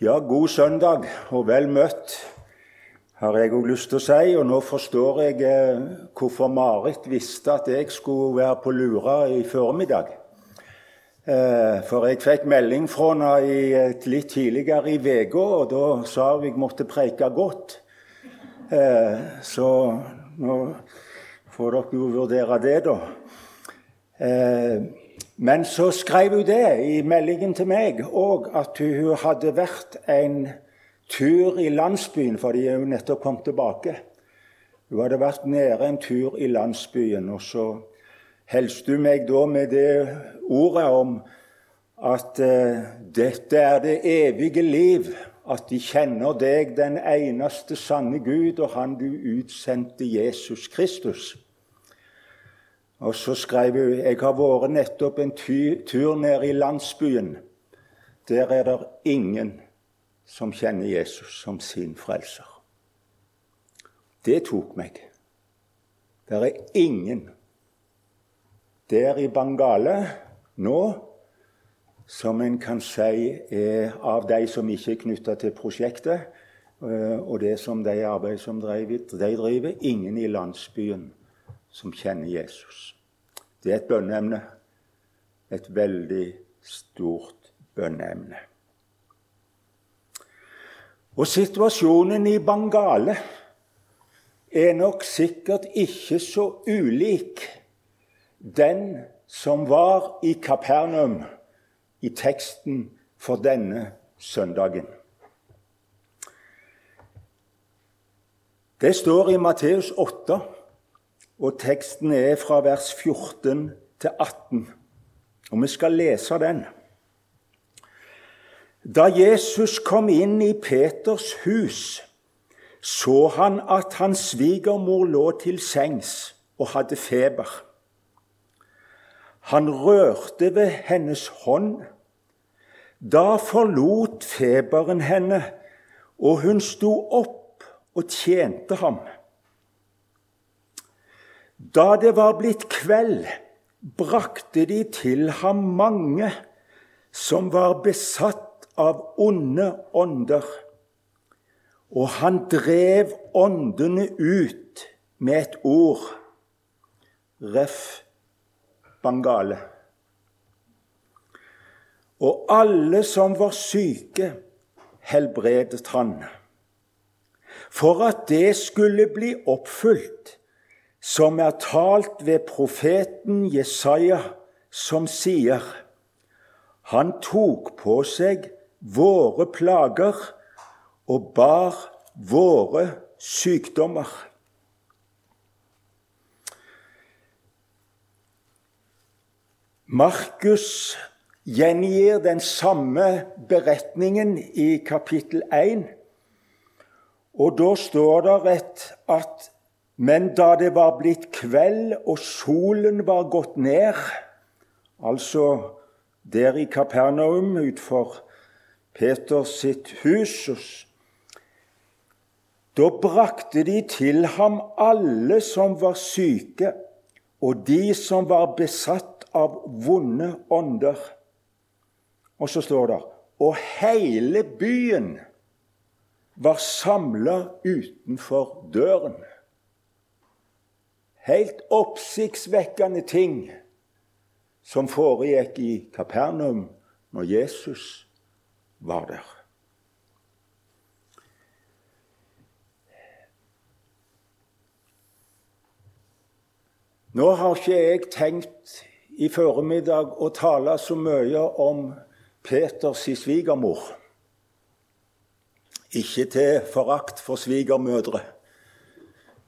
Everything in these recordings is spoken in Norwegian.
Ja, god søndag og vel møtt, har jeg òg lyst til å si. Og nå forstår jeg eh, hvorfor Marit visste at jeg skulle være på Lura i formiddag. Eh, for jeg fikk melding fra henne litt tidligere i uka, og da sa hun jeg måtte preike godt. Eh, så nå får dere jo vurdere det, da. Eh, men så skrev hun det i meldingen til meg òg, at hun hadde vært en tur i landsbyen, fordi hun nettopp kom tilbake. Hun hadde vært nede en tur i landsbyen, og så helste hun meg da med det ordet om at uh, dette er det evige liv, at de kjenner deg, den eneste sanne Gud, og Han du utsendte, Jesus Kristus. Og så skrev hun jeg har vært nettopp en tur ned i landsbyen. Der er det ingen som kjenner Jesus som sin frelser. Det tok meg. Der er ingen der i Bangale nå som en kan si er av de som ikke er knytta til prosjektet, eh, og det som de arbeidet som de driver, ingen i landsbyen som kjenner Jesus. Det er et bønneemne. Et veldig stort bønneemne. Og situasjonen i Bangale er nok sikkert ikke så ulik den som var i Kapernaum i teksten for denne søndagen. Det står i Matteus 8 og teksten er fra vers 14 til 18. Og vi skal lese den. Da Jesus kom inn i Peters hus, så han at hans svigermor lå til sengs og hadde feber. Han rørte ved hennes hånd. Da forlot feberen henne, og hun sto opp og tjente ham. Da det var blitt kveld, brakte de til ham mange som var besatt av onde ånder. Og han drev åndene ut med et ord ref. Bangale. Og alle som var syke, helbredet han. For at det skulle bli oppfylt, som er talt ved profeten Jesaja, som sier Han tok på seg våre plager og bar våre sykdommer. Markus gjengir den samme beretningen i kapittel 1. Og da står det at men da det var blitt kveld og solen var gått ned, altså der i Kapernaum utfor Peters sitt hus, da brakte de til ham alle som var syke, og de som var besatt av vonde ånder. Og så står det og hele byen var samla utenfor døren. Helt oppsiktsvekkende ting som foregikk i Kapernaum når Jesus var der. Nå har ikke jeg tenkt i formiddag å tale så mye om Peters svigermor. Ikke til forakt for svigermødre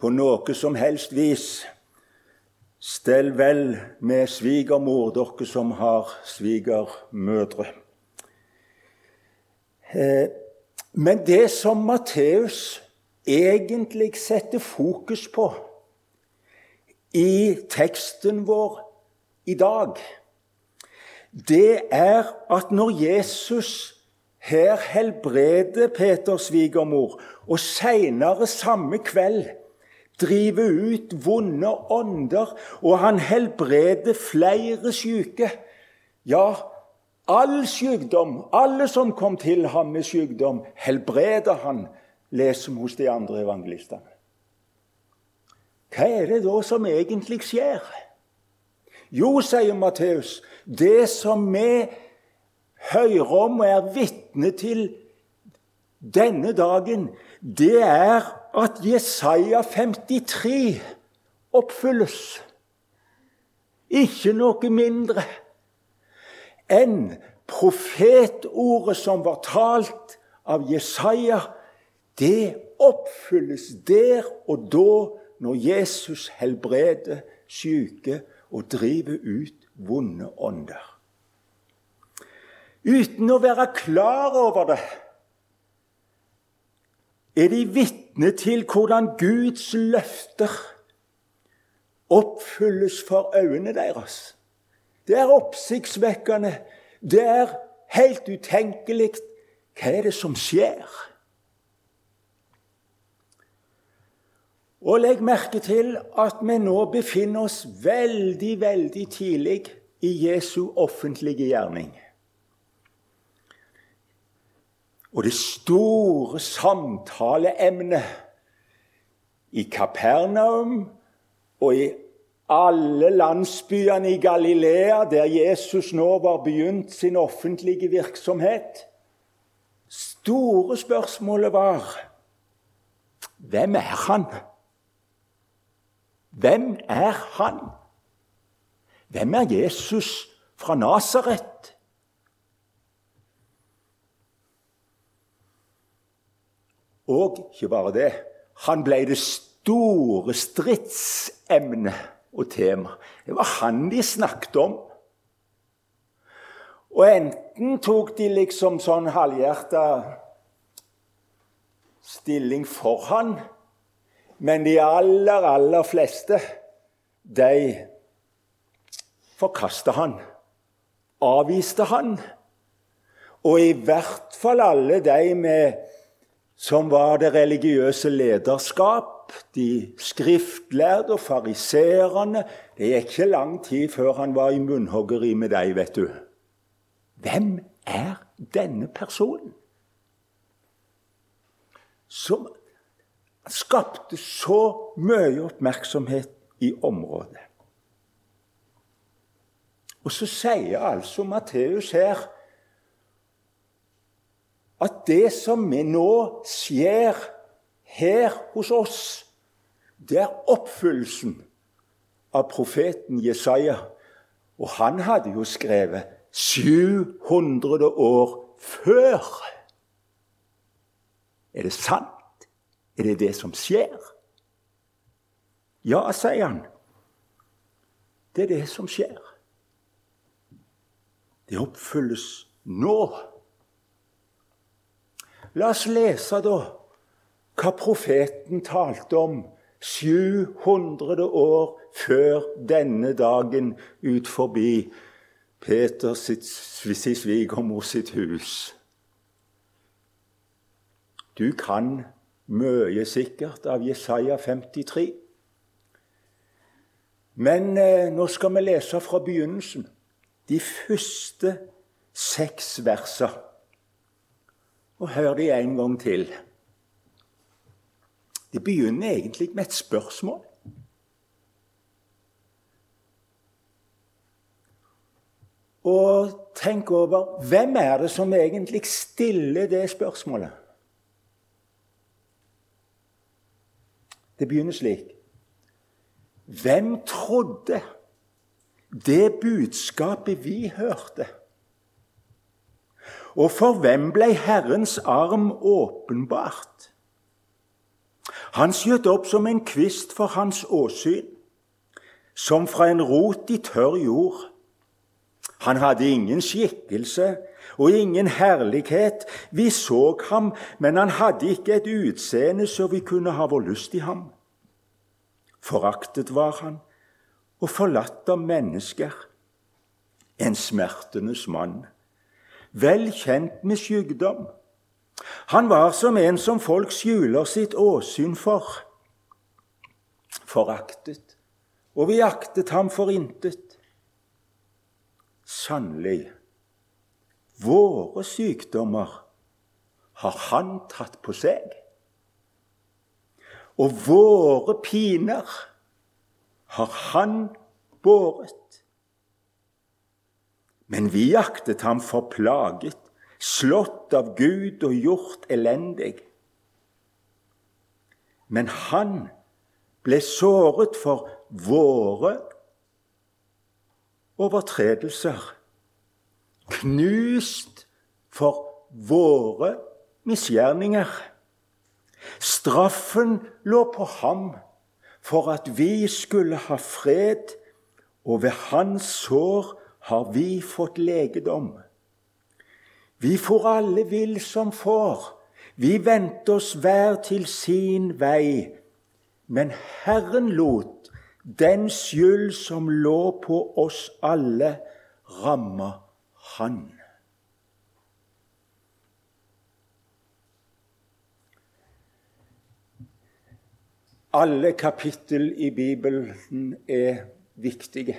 på noe som helst vis. Stell vel med svigermor, dere som har svigermødre. Eh, men det som Matteus egentlig setter fokus på i teksten vår i dag, det er at når Jesus her helbreder Peters svigermor, og seinere samme kveld driver ut vonde ånder, og han helbreder flere syke. Ja, all sykdom, alle som kom til ham med sykdom, helbreder han, leser vi hos de andre evangelistene. Hva er det da som egentlig skjer? Jo, sier Matteus, det som vi hører om og er vitne til denne dagen, det er at Jesaja 53 oppfylles. Ikke noe mindre enn profetordet som var talt av Jesaja. Det oppfylles der og da når Jesus helbreder syke og driver ut vonde ånder. Uten å være klar over det er de vitne til hvordan Guds løfter oppfylles for øynene deres. Det er oppsiktsvekkende. Det er helt utenkelig. Hva er det som skjer? Og legg merke til at vi nå befinner oss veldig, veldig tidlig i Jesu offentlige gjerning. Og det store samtaleemnet i Kapernaum og i alle landsbyene i Galilea, der Jesus nå var begynt sin offentlige virksomhet Store spørsmålet var hvem er han? Hvem er han? Hvem er Jesus fra Nasaret? Og ikke bare det. Han ble det store stridsemnet og tema. Det var han de snakket om. Og enten tok de liksom sånn halvhjerta stilling for han, men de aller, aller fleste, de forkasta han, avviste han. Og i hvert fall alle de med, som var det religiøse lederskap, de skriftlærde og fariseerne Det gikk ikke lang tid før han var i munnhoggeri med dem, vet du. Hvem er denne personen? Som skapte så mye oppmerksomhet i området. Og så sier altså Matteus her at det som vi nå skjer her hos oss, det er oppfyllelsen av profeten Jesaja. Og han hadde jo skrevet 700 år før. Er det sant? Er det det som skjer? Ja, sier han. Det er det som skjer. Det oppfylles nå. La oss lese, da, hva profeten talte om 700 år før denne dagen ut forbi Peters svigermor sitt hus. Du kan mye sikkert av Jesaja 53. Men eh, nå skal vi lese fra begynnelsen. De første seks versa. Og hør de en gang til. Det begynner egentlig med et spørsmål. Og tenk over hvem er det som egentlig stiller det spørsmålet? Det begynner slik. Hvem trodde det budskapet vi hørte? Og for hvem ble Herrens arm åpenbart? Han skjøt opp som en kvist for hans åsyn, som fra en rot i tørr jord. Han hadde ingen skikkelse og ingen herlighet. Vi så ham, men han hadde ikke et utseende så vi kunne ha vår lyst i ham. Foraktet var han og forlatt av mennesker, en smertenes mann, vel kjent med sykdom. Han var som en som folk skjuler sitt åsyn for. Foraktet, og vi aktet ham for intet. Sannelig, våre sykdommer har han tatt på seg. Og våre piner har han båret. Men vi aktet ham for plaget, slått av Gud og gjort elendig. Men han ble såret for våre overtredelser, knust for våre misgjerninger. Straffen lå på ham for at vi skulle ha fred, og ved hans sår har vi fått legedom. Vi får alle vill som får, vi vendte oss hver til sin vei, men Herren lot den skyld som lå på oss alle, ramme Han. Alle kapittel i Bibelen er viktige.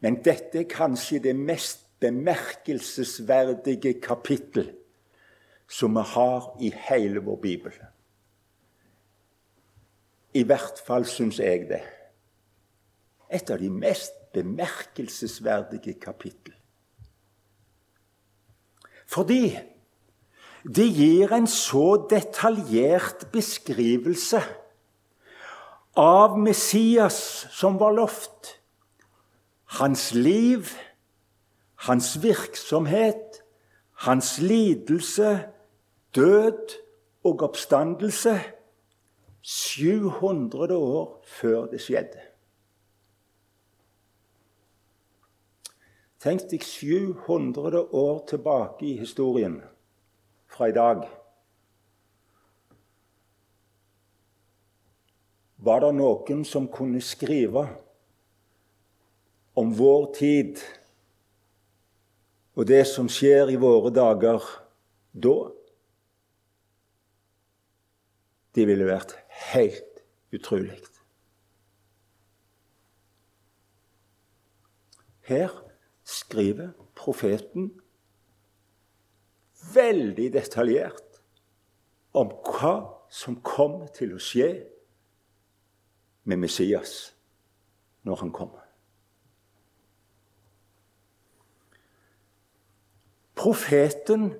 Men dette er kanskje det mest bemerkelsesverdige kapittel som vi har i hele vår bibel. I hvert fall syns jeg det. Et av de mest bemerkelsesverdige kapittel. Fordi det gir en så detaljert beskrivelse av Messias som var lovt. Hans liv, hans virksomhet, hans lidelse, død og oppstandelse 700 år før det skjedde. Tenk deg 700 år tilbake i historien fra i dag. Var det noen som kunne skrive om vår tid og det som skjer i våre dager da? Det ville vært helt utrolig. Her skriver profeten veldig detaljert om hva som kommer til å skje med Messias når han kommer. Profeten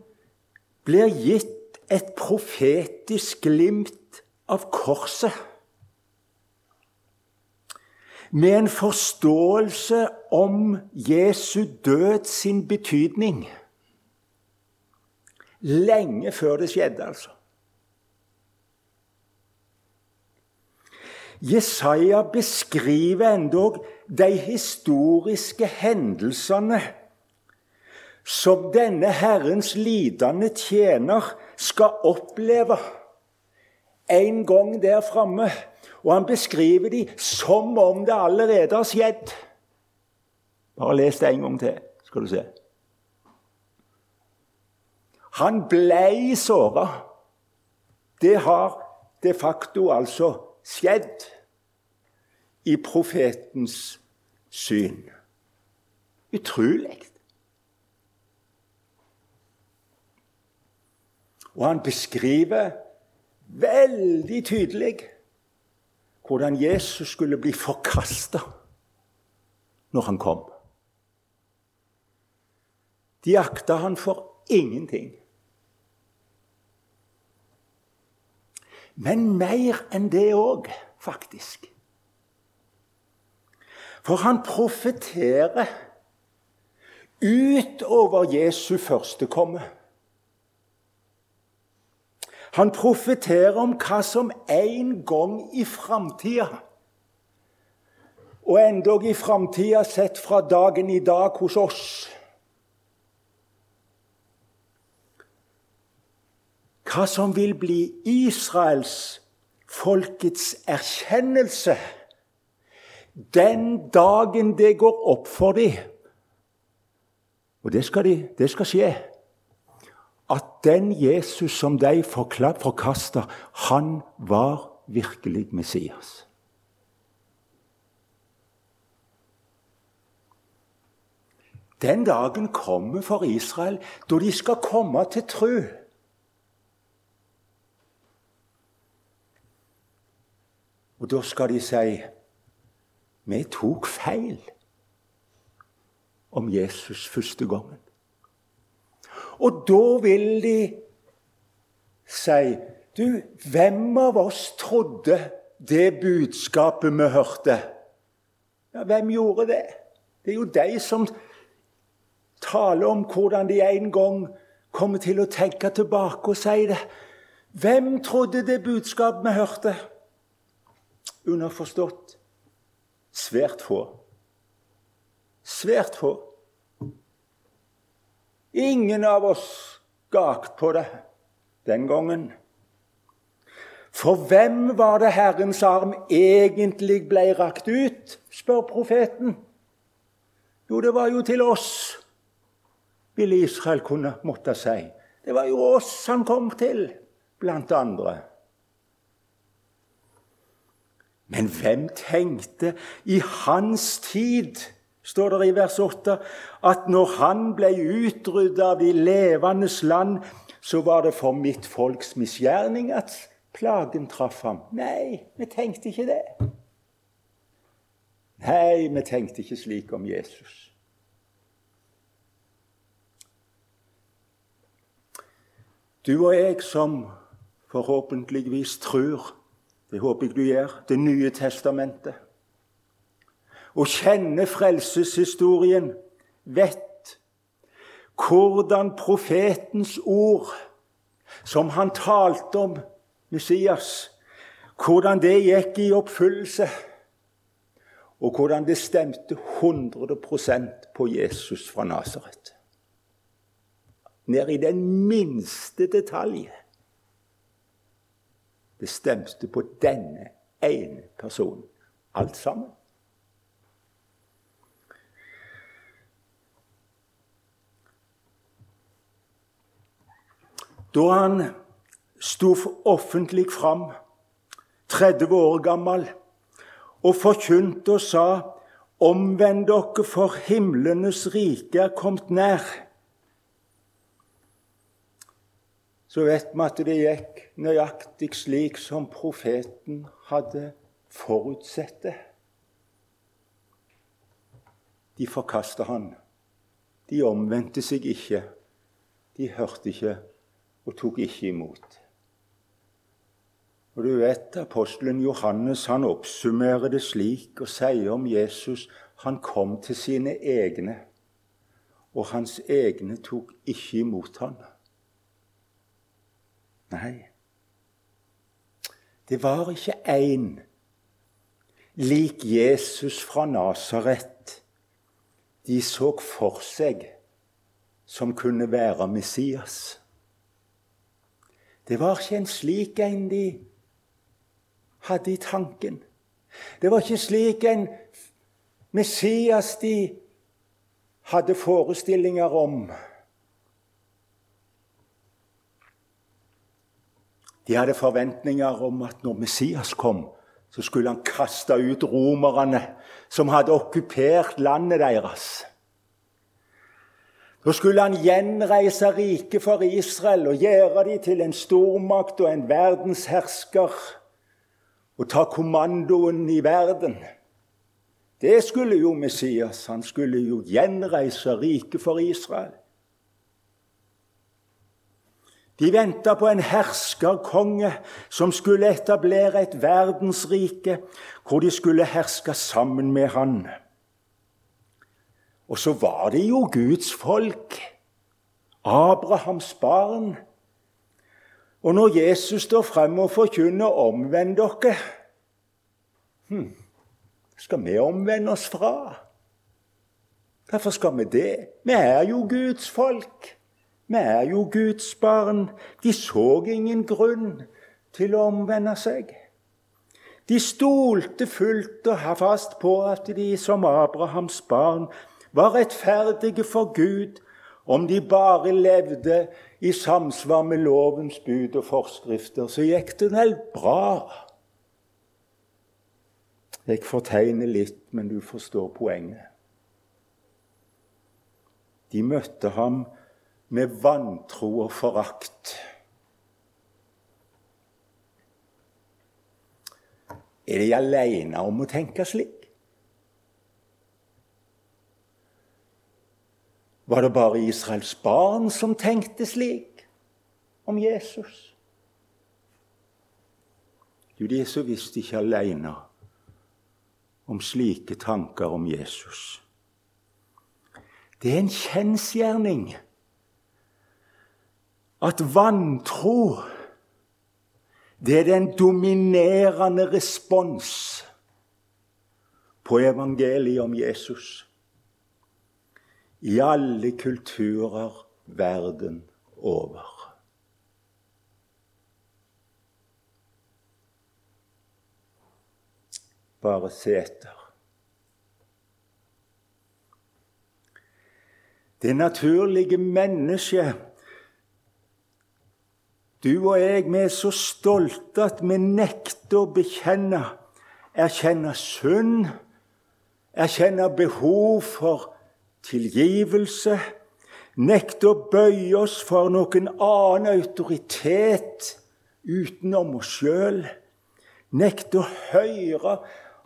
blir gitt et profetisk glimt av korset. Med en forståelse om Jesu død sin betydning. Lenge før det skjedde, altså. Jesaja beskriver endog de historiske hendelsene som denne Herrens lidende tjener skal oppleve en gang der framme. Og han beskriver de som om det allerede har skjedd. Bare les det en gang til, skal du se. Han blei såra. Det har de facto altså skjedd i profetens syn. Utrolig. Og han beskriver veldig tydelig hvordan Jesus skulle bli forkasta når han kom. De akta han for ingenting. Men mer enn det òg, faktisk. For han profeterer utover Jesu førstekomme. Han profeterer om hva som en gang i framtida Og endog i framtida sett fra dagen i dag hos oss Hva som vil bli Israels folkets erkjennelse den dagen det går opp for dem. Og det skal, de, det skal skje den Jesus som de forkasta, han var virkelig Messias. Den dagen kommer for Israel da de skal komme til tru. Og da skal de si vi tok feil om Jesus første gangen. Og da vil de si Du, hvem av oss trodde det budskapet vi hørte? Ja, hvem gjorde det? Det er jo de som taler om hvordan de en gang kommer til å tenke tilbake og si det. Hvem trodde det budskapet vi hørte? Underforstått svært få. Svært få. Ingen av oss gakt på det den gangen. For hvem var det Herrens arm egentlig ble rakt ut, spør profeten. Jo, det var jo til oss, ville Israel kunne måtte si. Det var jo oss han kom til, blant andre. Men hvem tenkte i hans tid, står det i vers 8, at når han ble utrydda av de levendes land, så var det for mitt folks misgjerning at plagen traff ham. Nei, vi tenkte ikke det. Nei, vi tenkte ikke slik om Jesus. Du og jeg som forhåpentligvis tror, det håper jeg du gjør, Det nye testamentet, og kjenner frelseshistorien, vet hvordan profetens ord, som han talte om Messias, hvordan det gikk i oppfyllelse, og hvordan det stemte 100 på Jesus fra Nasaret. Ned i den minste detalj. Det stemte på denne ene personen. Alt sammen. Da han sto offentlig fram, 30 år gammel, og forkynte og sa:" Omvend dere, for himlenes rike er kommet nær. Så vet vi at det gikk nøyaktig slik som profeten hadde forutsett det. De forkasta han. De omvendte seg ikke. De hørte ikke og tok ikke imot. Og du vet, Apostelen Johannes han oppsummerer det slik og sier om Jesus han kom til sine egne, og hans egne tok ikke imot ham. Nei, det var ikke én lik Jesus fra Nasaret de så for seg som kunne være Messias. Det var ikke en slik en de hadde i tanken. Det var ikke slik en Messias de hadde forestillinger om. De hadde forventninger om at når Messias kom, så skulle han kaste ut romerne som hadde okkupert landet deres. Da skulle han gjenreise riket for Israel og gjøre dem til en stormakt og en verdenshersker og ta kommandoen i verden. Det skulle jo Messias. Han skulle jo gjenreise riket for Israel. De venta på en herskerkonge som skulle etablere et verdensrike hvor de skulle herske sammen med han. Og så var det jo Guds folk, Abrahams barn. Og når Jesus står frem og forkynner 'omvend dere' hm, skal vi omvende oss fra? Derfor skal vi det? Vi er jo Guds folk. Vi er jo Guds barn. De så ingen grunn til å omvende seg. De stolte fullt og fast på at de som Abrahams barn var rettferdige for Gud om de bare levde i samsvar med lovens bud og forskrifter, så gikk det vel bra. Jeg fortegner litt, men du forstår poenget. De møtte ham med vantro og forakt. Er de alene om å tenke slik? Var det bare Israels barn som tenkte slik om Jesus? Jo, de er så visst ikke alene om slike tanker om Jesus. Det er en kjensgjerning at vantro det er den dominerende respons på evangeliet om Jesus i alle kulturer verden over. bare se etter. Det naturlige mennesket Du og jeg, vi er så stolte at vi nekter å bekjenne, erkjenne synd, erkjenne behov for tilgivelse, nekte å bøye oss for noen annen autoritet utenom oss sjøl, nekte å høre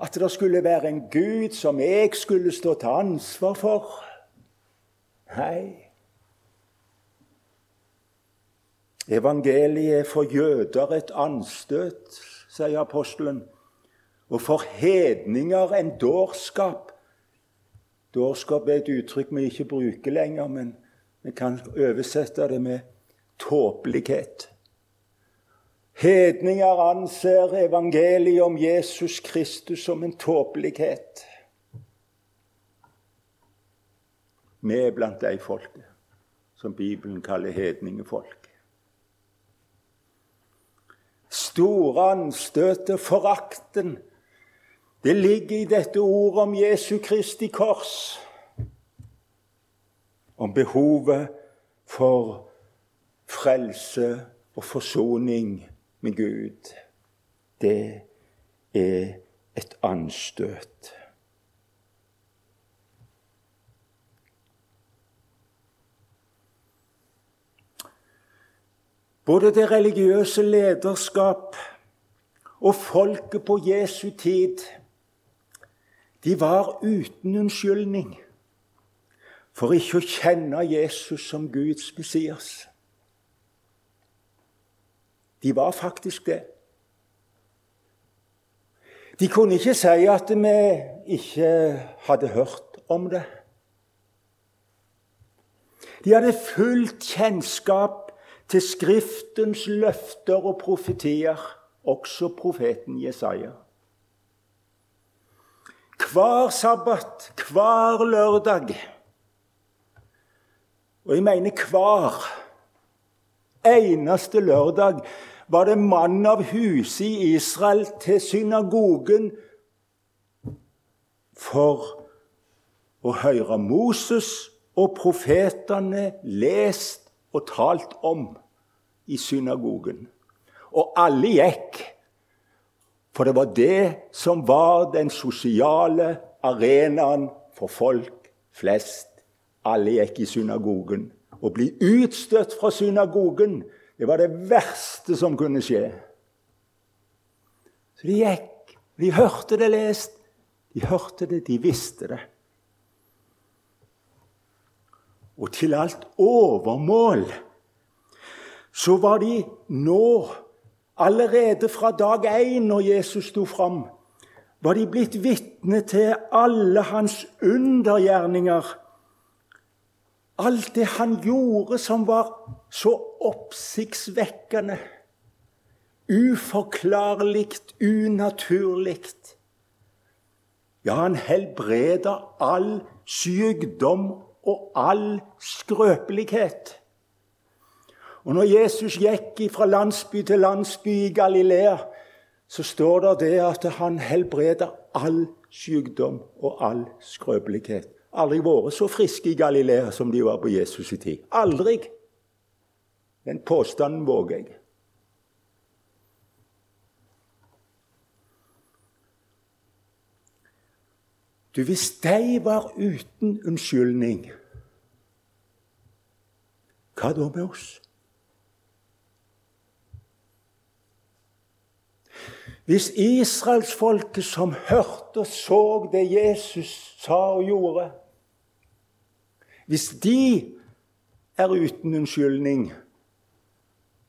at det skulle være en Gud som jeg skulle stå til ansvar for. Nei. Evangeliet er for jøder et anstøt, sier apostelen, og for hedninger en dårskap. Dårskap er et uttrykk vi ikke bruker lenger, men vi kan oversette det med tåpelighet. Hedninger anser evangeliet om Jesus Kristus som en tåpelighet. Vi er blant de folket som Bibelen kaller hedningefolk. Store anstøtet, forakten, det ligger i dette ordet om Jesu Kristi kors. Om behovet for frelse og forsoning med Gud, det er et anstøt. Både det religiøse lederskap og folket på Jesu tid de var uten unnskyldning for ikke å kjenne Jesus som Guds Messias. De var faktisk det. De kunne ikke si at vi ikke hadde hørt om det. De hadde fullt kjennskap til Skriftens løfter og profetier, også profeten Jesaja. Hver sabbat, hver lørdag. Og jeg mener hver. Eneste lørdag var det mann av huset i Israel til synagogen for å høre Moses og profetene lest og talt om i synagogen. Og alle gikk, for det var det som var den sosiale arenaen for folk flest. Alle gikk i synagogen. Å bli utstøtt fra synagogen det var det verste som kunne skje. Så de gikk. De hørte det lest. De hørte det, de visste det. Og til alt overmål så var de nå, allerede fra dag én når Jesus sto fram, var de blitt vitne til alle hans undergjerninger Alt det han gjorde som var så oppsiktsvekkende, uforklarlig, unaturlig. Ja, han helbreda all sykdom og all skrøpelighet. Og når Jesus gikk fra landsby til landsby i Galilea, så står det det at han helbreda all sykdom og all skrøpelighet aldri vært så friske i Galilea som de var på Jesus' i tid. Aldri. Den påstanden våger jeg. Du, Hvis de var uten unnskyldning, hva da med oss? Hvis israelsfolket som hørte og så det Jesus sa og gjorde Hvis de er uten unnskyldning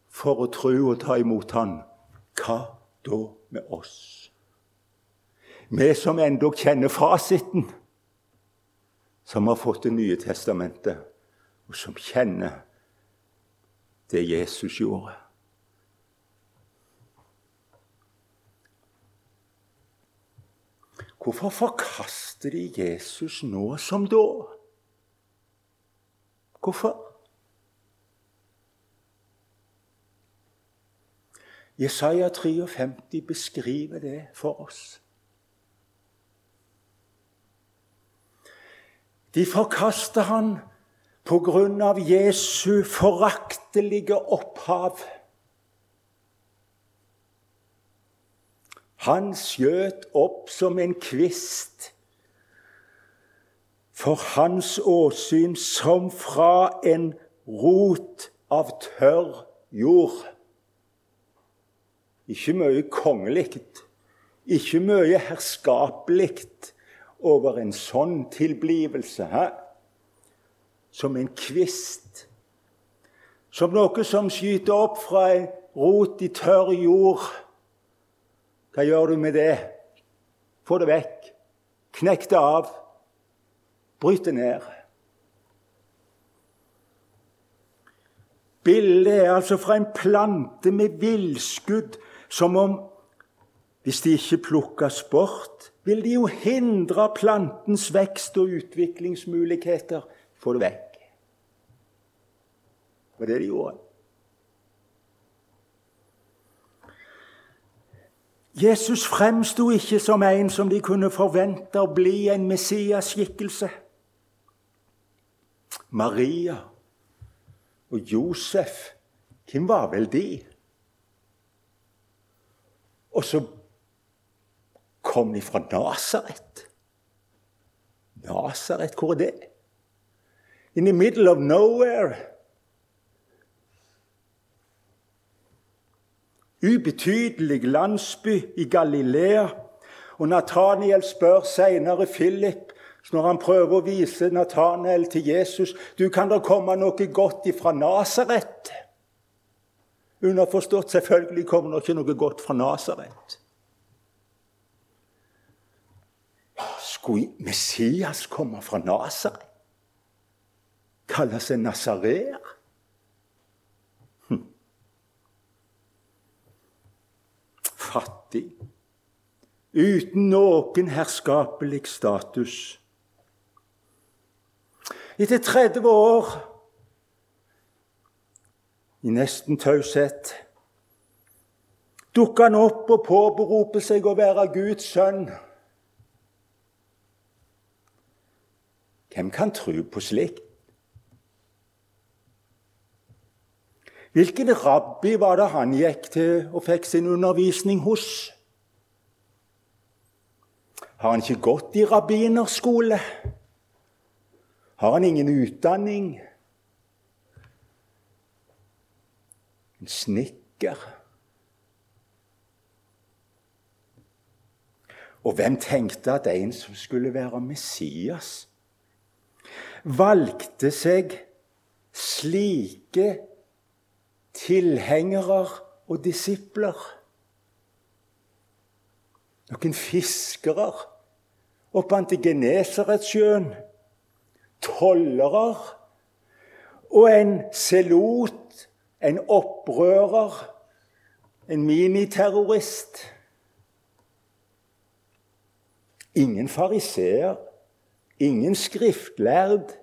for å tro og ta imot Han, hva da med oss? Vi som ennå kjenner fasiten, som har fått Det nye testamentet, og som kjenner det Jesus gjorde. Hvorfor forkaster de Jesus nå som da? Hvorfor? Jesaja 53 beskriver det for oss. De forkaster han på grunn av Jesu foraktelige opphav. Han skjøt opp som en kvist for hans åsyn som fra en rot av tørr jord. Ikke mye kongelig, ikke mye herskapelig over en sånn tilblivelse. He? Som en kvist. Som noe som skyter opp fra en rot i tørr jord. Hva gjør du med det? Få det vekk. Knekk det av. Bryt det ned. Bildet er altså fra en plante med villskudd, som om hvis de ikke plukkes bort, vil de jo hindre plantens vekst og utviklingsmuligheter. Få det vekk. Det var det de gjorde. Jesus fremsto ikke som en som de kunne forvente å bli en Messias-skikkelse. Maria og Josef, hvem var vel de? Og så kom de fra Nasaret. Nasaret, hvor er det? In the middle of nowhere. Ubetydelig landsby i Galilea. Og Nathaniel spør senere Philip, når han prøver å vise Nathaniel til Jesus du kan da komme noe godt ifra Nasaret. Underforstått selvfølgelig kommer det ikke noe godt fra Nasaret. Skulle Messias komme fra Nasaret? Kalle seg nasareer? Fattig, uten noen herskapelig status. Etter 30 år i nesten taushet dukker han opp og påberoper seg å være Guds sønn. Hvem kan tro på slikt? Hvilken rabbi var det han gikk til og fikk sin undervisning hos? Har han ikke gått i rabbinerskole? Har han ingen utdanning? En snekker? Og hvem tenkte at en som skulle være Messias, valgte seg slike tilhengere og disipler. Noen fiskere opp til Genesaretsjøen. Tollere og en selot, en opprører, en miniterrorist. Ingen fariseer, ingen skriftlærd.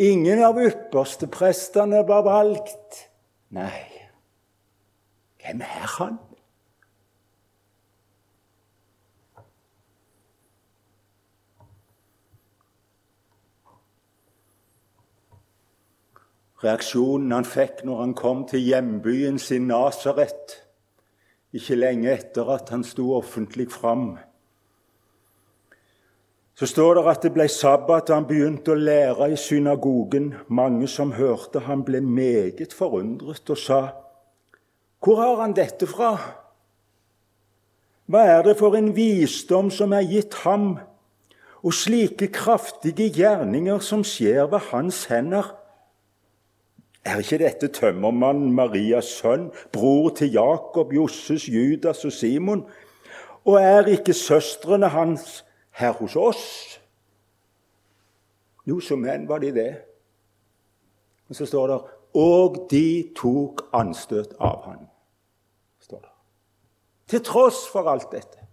Ingen av yppersteprestene var valgt. Nei, hvem er han? Reaksjonen han fikk når han kom til hjembyen sin Nasaret, ikke lenge etter at han sto offentlig fram, Så står det at det ble sabbat, og han begynte å lære i synagogen. Mange som hørte han ble meget forundret og sa, 'Hvor har han dette fra?' Hva er det for en visdom som er gitt ham, og slike kraftige gjerninger som skjer ved hans hender? Er ikke dette tømmermannen Marias sønn, bror til Jakob, Josses, Judas og Simon? Og er ikke søstrene hans her hos oss? Jo, som menn var de det. Og så står det og de tok anstøt av han. står det. Til tross for alt dette.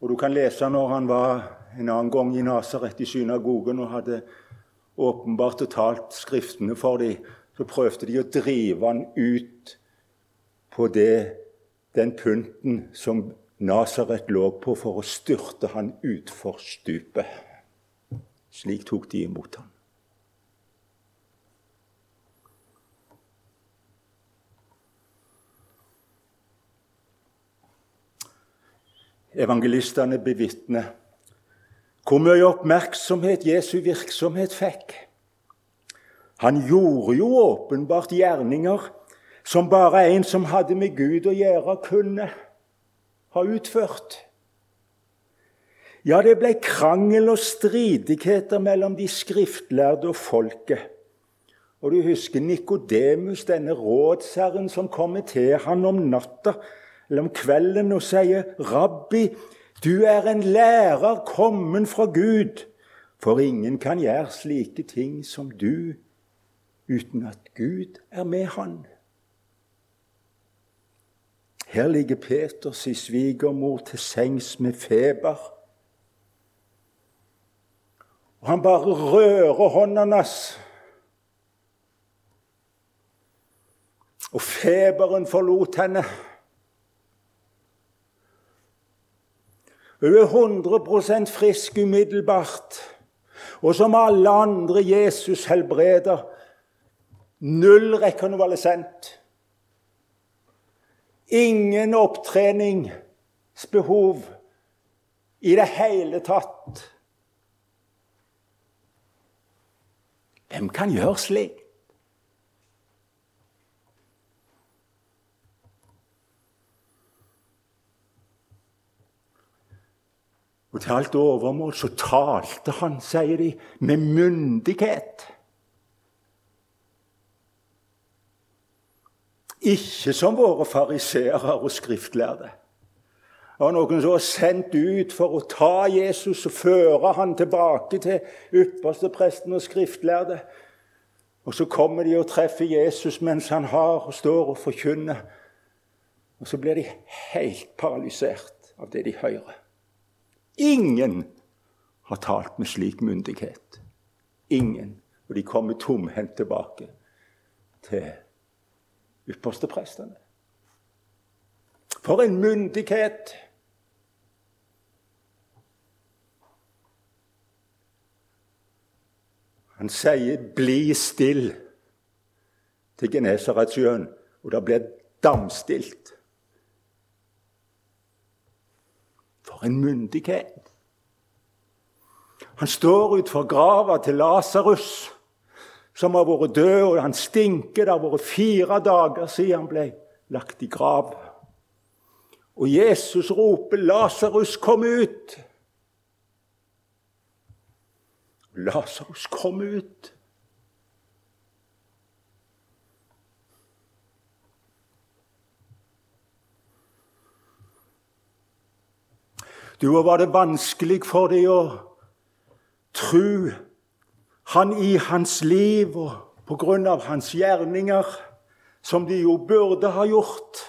Og du kan lese når han var en annen gang i Nasaret, i synagogen, og hadde åpenbart og talt Skriftene for dem, så prøvde de å drive han ut på det, den pynten som Nasaret lå på, for å styrte han utfor stupet. Slik tok de imot ham. Evangelistene bevitner hvor mye oppmerksomhet Jesu virksomhet fikk. Han gjorde jo åpenbart gjerninger som bare en som hadde med Gud å gjøre, kunne ha utført. Ja, det ble krangel og stridigheter mellom de skriftlærde og folket. Og du husker Nikodemus, denne rådsherren som kommer til han om natta eller om kvelden og sier, 'Rabbi, du er en lærer kommen fra Gud, for ingen kan gjøre slike ting som du uten at Gud er med han. Her ligger Peters i svigermor til sengs med feber. Og han bare rører hånda hans. Og feberen forlot henne. Hun er 100 frisk umiddelbart. Og som alle andre Jesus helbreder. Null rekonvalesent. Ingen opptreningsbehov i det hele tatt. Hvem kan gjøre slik? Og til alt overmål så talte han, sier de, med myndighet. Ikke som våre fariseere og skriftlærde. Var noen som var sendt ut for å ta Jesus og føre han tilbake til ypperste presten og skriftlærde. Og så kommer de og treffer Jesus mens han har og står og forkynner. Og så blir de helt paralysert av det de hører. Ingen har talt med slik myndighet. Ingen. Og de kommer tomhendt tilbake til yppersteprestene. For en myndighet! Han sier 'bli still' til Genesaretsjøen, og det blir damstilt. For en myndighet! Han står utfor grava til Lasarus, som har vært død, og han stinker. Det har vært fire dager siden han ble lagt i grav. Og Jesus roper, 'Lasarus, kom ut!' Lasarus kom ut. Du, var det vanskelig for deg å tro han i hans liv og på grunn av hans gjerninger, som de jo burde ha gjort,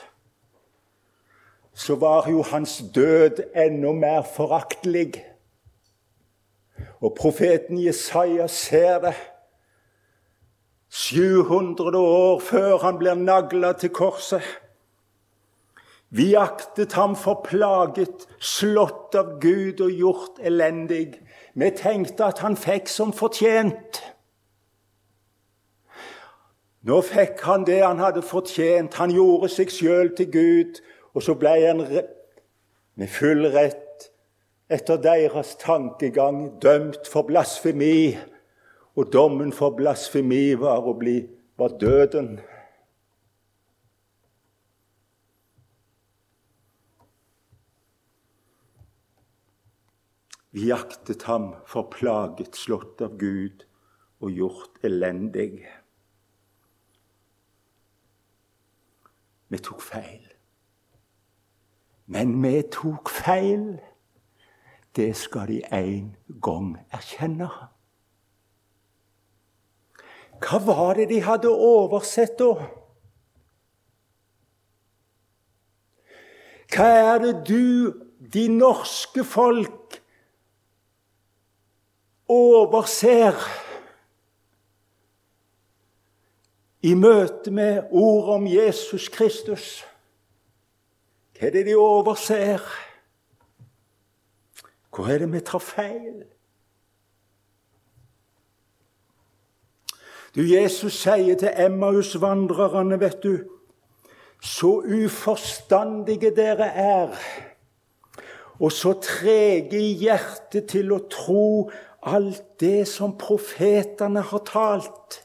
så var jo hans død enda mer foraktelig. Og profeten Jesaja ser det. 700 år før han blir nagla til korset. Vi aktet ham for plaget, slått av Gud og gjort elendig. Vi tenkte at han fikk som fortjent. Nå fikk han det han hadde fortjent. Han gjorde seg sjøl til Gud Og så ble han med full rett etter deres tankegang dømt for blasfemi. Og dommen for blasfemi var, bli, var døden. Vi jaktet ham forplaget, slått av Gud og gjort elendig. Vi tok feil. Men vi tok feil. Det skal de en gang erkjenne. Hva var det de hadde oversett da? Hva er det du, de norske folk, overser i møte med ordet om Jesus Kristus? Hva er det de overser? Hvor er det vi tar feil? Du, Jesus sier til Emmaus-vandrerne, vet du Så uforstandige dere er, og så trege i hjertet til å tro alt det som profetene har talt.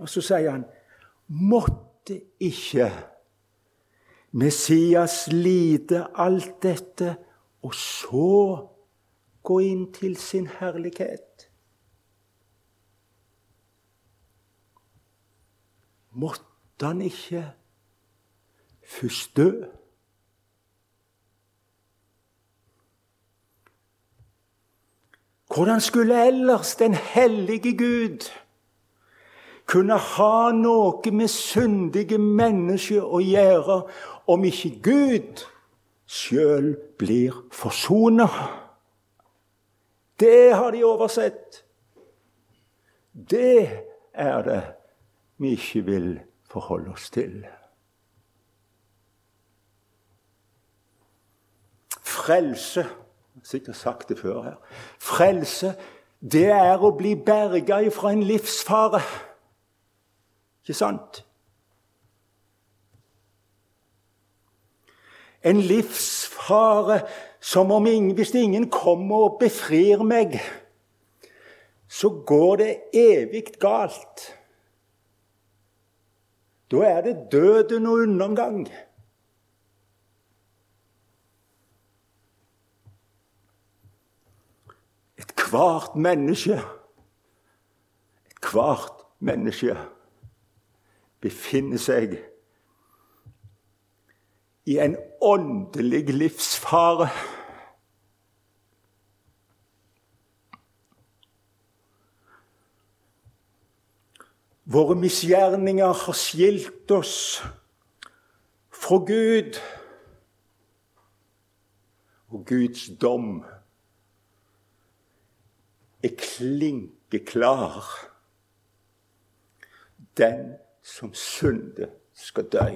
Og så sier han, måtte ikke Messias lide alt dette, og så gå inn til sin herlighet. Måtte han ikke først dø? Hvordan skulle ellers den hellige Gud kunne ha noe med syndige mennesker å gjøre om ikke Gud sjøl blir forsona. Det har de oversett. Det er det vi ikke vil forholde oss til. Frelse sikkert sagt det før her. Frelse, det er å bli berga fra en livsfare. Ikke sant? En livsfare som om ingen, hvis ingen kommer og befrir meg, så går det evig galt. Da er det døden og undergang. Ethvert menneske Ethvert menneske befinner seg i en åndelig livsfare. Våre misgjerninger har skilt oss fra Gud. Og Guds dom er klinkeklar. Den som synder, skal dø.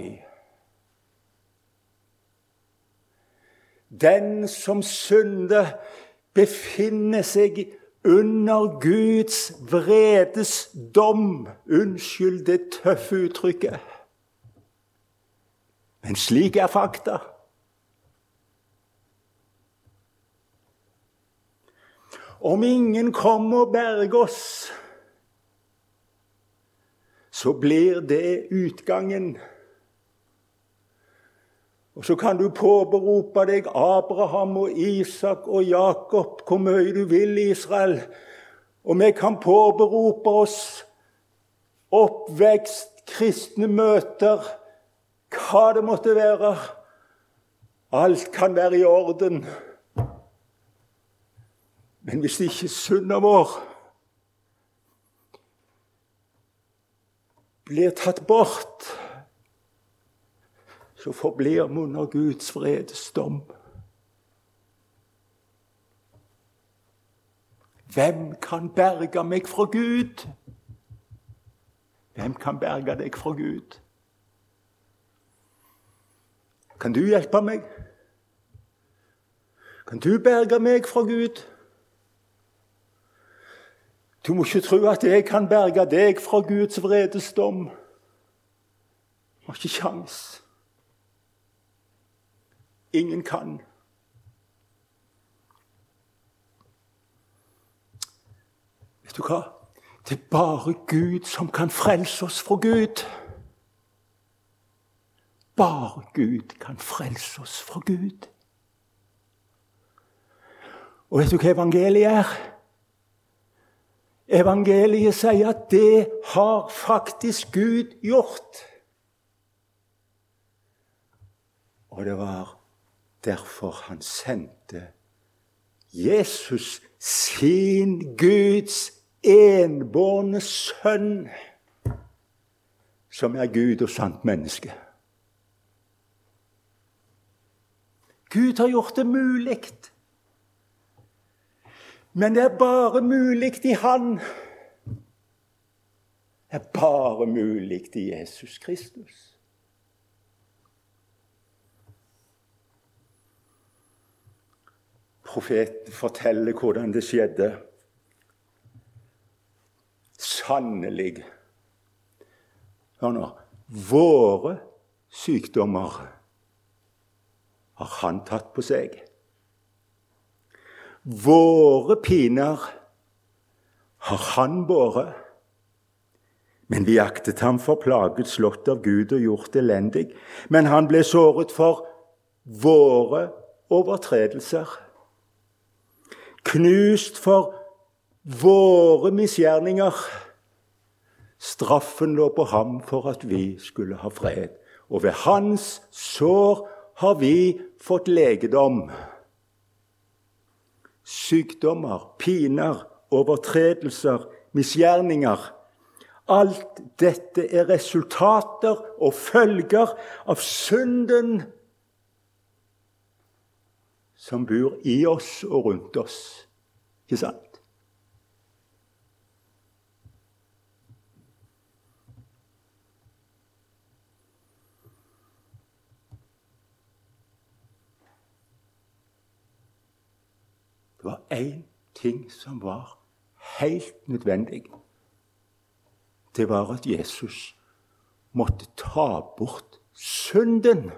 Den som synder, befinner seg under Guds vredes dom. Unnskyld det tøffe uttrykket. Men slik er fakta. Om ingen kommer og berger oss, så blir det utgangen. Og så kan du påberope deg Abraham og Isak og Jakob hvor mye du vil, Israel. Og vi kan påberope oss oppvekst, kristne møter, hva det måtte være. Alt kan være i orden. Men hvis ikke synda vår blir tatt bort, så forblir vi under Guds vredesdom. Hvem kan berge meg fra Gud? Hvem kan berge deg fra Gud? Kan du hjelpe meg? Kan du berge meg fra Gud? Du må ikke tro at jeg kan berge deg fra Guds vredesdom. Du har ikke kjangs. ingen kan. Vet du hva? Det er bare Gud som kan frelse oss fra Gud. Bare Gud kan frelse oss fra Gud. Og vet du hva evangeliet er? Evangeliet sier at det har faktisk Gud gjort. Og det var derfor han sendte Jesus, sin Guds enbårne sønn, som er Gud og sant menneske. Gud har gjort det mulig. Men det er bare mulig i Han. Det er bare mulig i Jesus Kristus. Profeten forteller hvordan det skjedde. Sannelig Hør nå. Våre sykdommer har han tatt på seg. Våre piner har han båret. Men vi aktet ham for plaget, slått av Gud og gjort elendig. Men han ble såret for våre overtredelser. Knust for våre misgjerninger. Straffen lå på ham for at vi skulle ha fred. Og ved hans sår har vi fått legedom sykdommer, piner, overtredelser, misgjerninger. Alt dette er resultater og følger av synden som bor i oss og rundt oss. Ikke sant? Det var én ting som var helt nødvendig. Det var at Jesus måtte ta bort synden.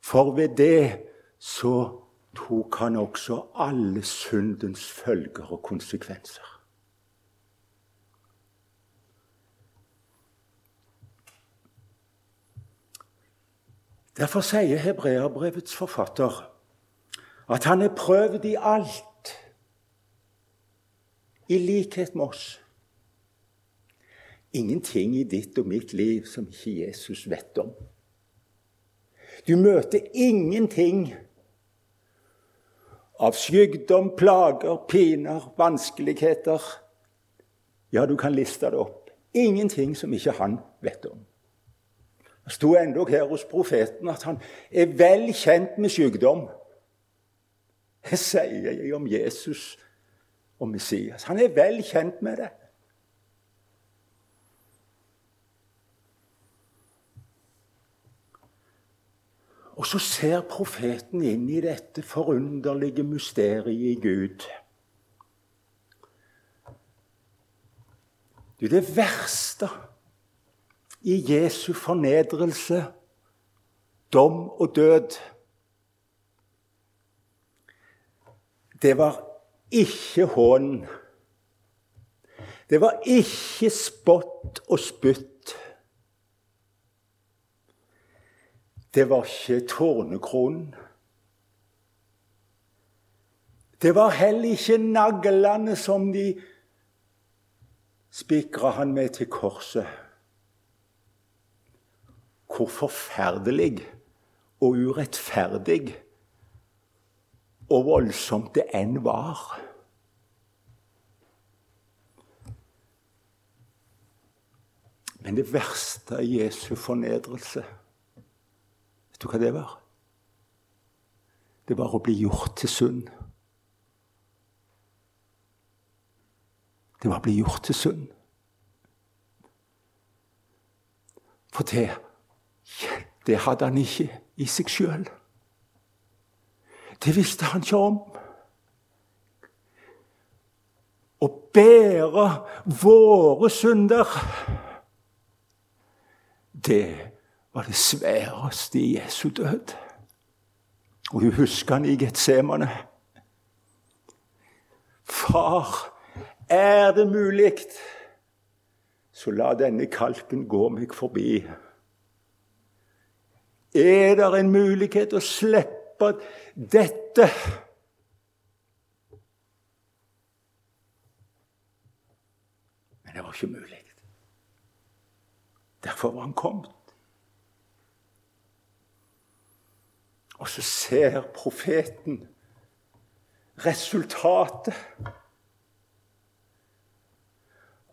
For ved det så tok han også alle syndens følger og konsekvenser. Derfor sier hebreerbrevets forfatter at han er prøvd i alt, i likhet med oss. Ingenting i ditt og mitt liv som ikke Jesus vet om. Du møter ingenting av sykdom, plager, piner, vanskeligheter. Ja, du kan liste det opp. Ingenting som ikke han vet om. Det sto endog her hos profeten at han er vel kjent med sykdom. Det sier jeg om Jesus og Messias. Han er vel kjent med det. Og så ser profeten inn i dette forunderlige mysteriet i Gud. Du, det verste i Jesu fornedrelse, dom og død det var ikke hån. Det var ikke spott og spytt. Det var ikke tårnekronen. Det var heller ikke naglene som de spikra han med til korset. Hvor forferdelig og urettferdig og voldsomt det enn var. Men det verste av Jesu fornedrelse, vet du hva det var? Det var å bli gjort til synd. Det var å bli gjort til synd. For det, det hadde han ikke i seg sjøl. Det visste han ikke om. Å bære våre synder, det var det sværeste i Jesu død. Og hun husker han i Getsemane. Far, er det mulig, så la denne kalken gå meg forbi. Er det en mulighet å slippe dette? Men det var ikke mulig. Derfor var han kommet. Og så ser profeten resultatet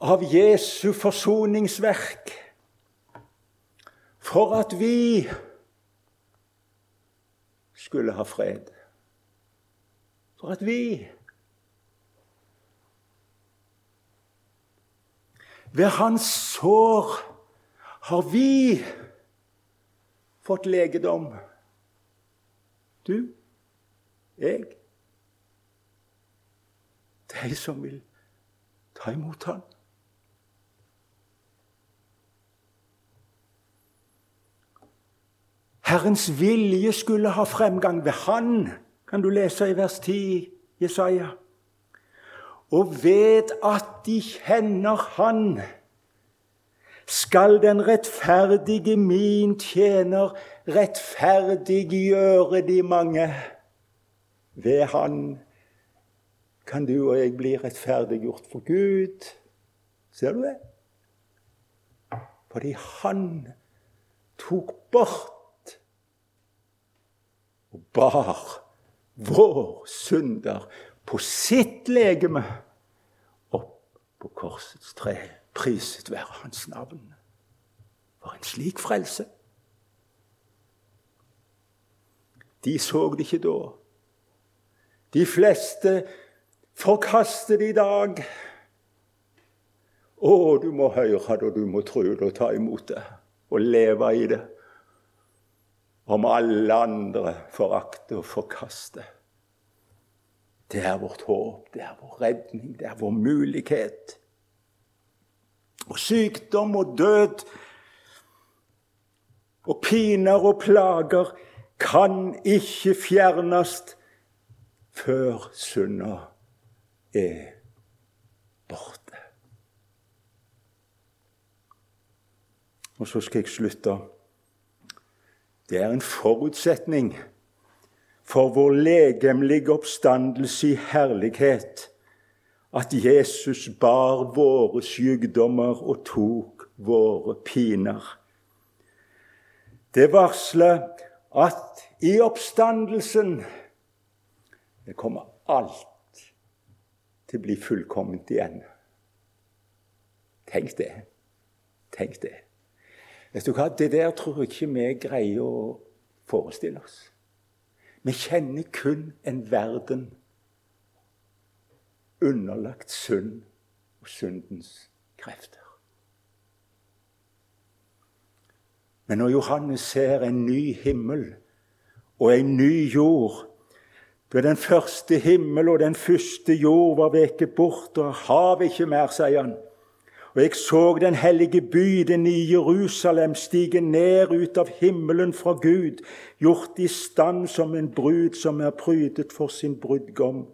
av Jesu forsoningsverk for at vi skulle ha fred. For at vi Ved hans sår har vi fått legedom. Du, jeg, de som vil ta imot ham. Herrens vilje skulle ha fremgang ved Han, kan du lese i vers 10 Jesaja. Og ved at de kjenner Han, skal den rettferdige min tjener rettferdiggjøre de mange. Ved Han kan du og jeg bli rettferdiggjort for Gud. Ser du det? Fordi Han tok bort og bar vår synder på sitt legeme opp på korsets tre. Priset være Hans navn. For en slik frelse! De så det ikke da. De fleste forkaster det i dag. Å, du må høre det, og du må tro det og ta imot det og leve i det om alle andre forakter og forkaster. Det er vårt håp, det er vår redning, det er vår mulighet. Og sykdom og død og piner og plager kan ikke fjernes før synda er borte. Og så skal jeg slutte. Det er en forutsetning for vår legemlige oppstandelse i herlighet at Jesus bar våre sykdommer og tok våre piner. Det varsler at i oppstandelsen det kommer alt til å bli fullkomment igjen. Tenk det. Tenk det. Vet du hva? Det der tror jeg ikke vi greier å forestille oss. Vi kjenner kun en verden underlagt synd og syndens krefter. Men når Johannes ser en ny himmel og en ny jord da den første himmel og den første jord var veket bort, og havet ikke mer, sier han. Og jeg så den hellige by, det nye Jerusalem, stige ned ut av himmelen fra Gud, gjort i stand som en brud som er prydet for sin brudgom.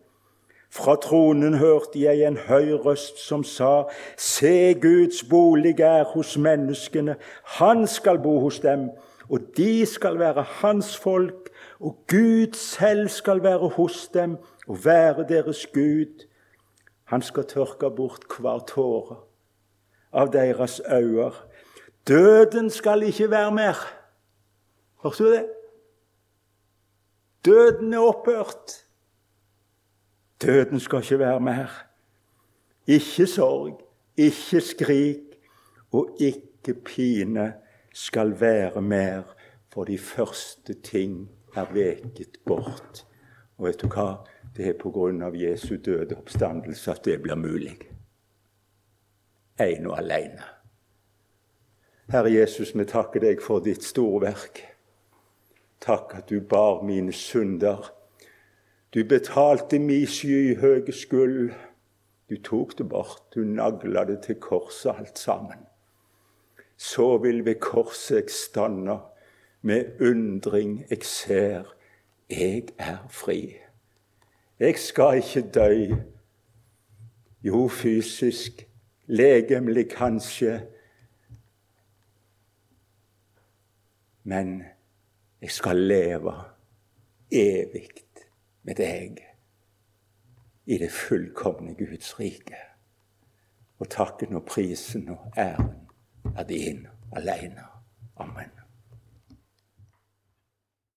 Fra tronen hørte jeg en høy røst som sa:" Se, Guds bolig er hos menneskene. Han skal bo hos dem, og de skal være hans folk, og Gud selv skal være hos dem og være deres Gud. Han skal tørke bort hver tåre av deres øyne. Døden skal ikke være mer. Hørte du det? Døden er opphørt. Døden skal ikke være mer. Ikke sorg, ikke skrik og ikke pine skal være mer, for de første ting er veket bort. Og vet du hva? Det er på grunn av Jesu døde oppstandelse at det blir mulig en og alene. Herre Jesus, vi takker deg for ditt store verk. Takk at du bar mine synder. Du betalte mi skyhøye skyld. Du tok det bort. Du nagla det til korset alt sammen. så vil ved korset jeg stanna med undring jeg ser, jeg er fri. Jeg skal ikke dø, jo fysisk, legemlig kanskje, men jeg skal leve evig med deg i det fullkomne Guds rike. Og takken og prisen og æren er din alene.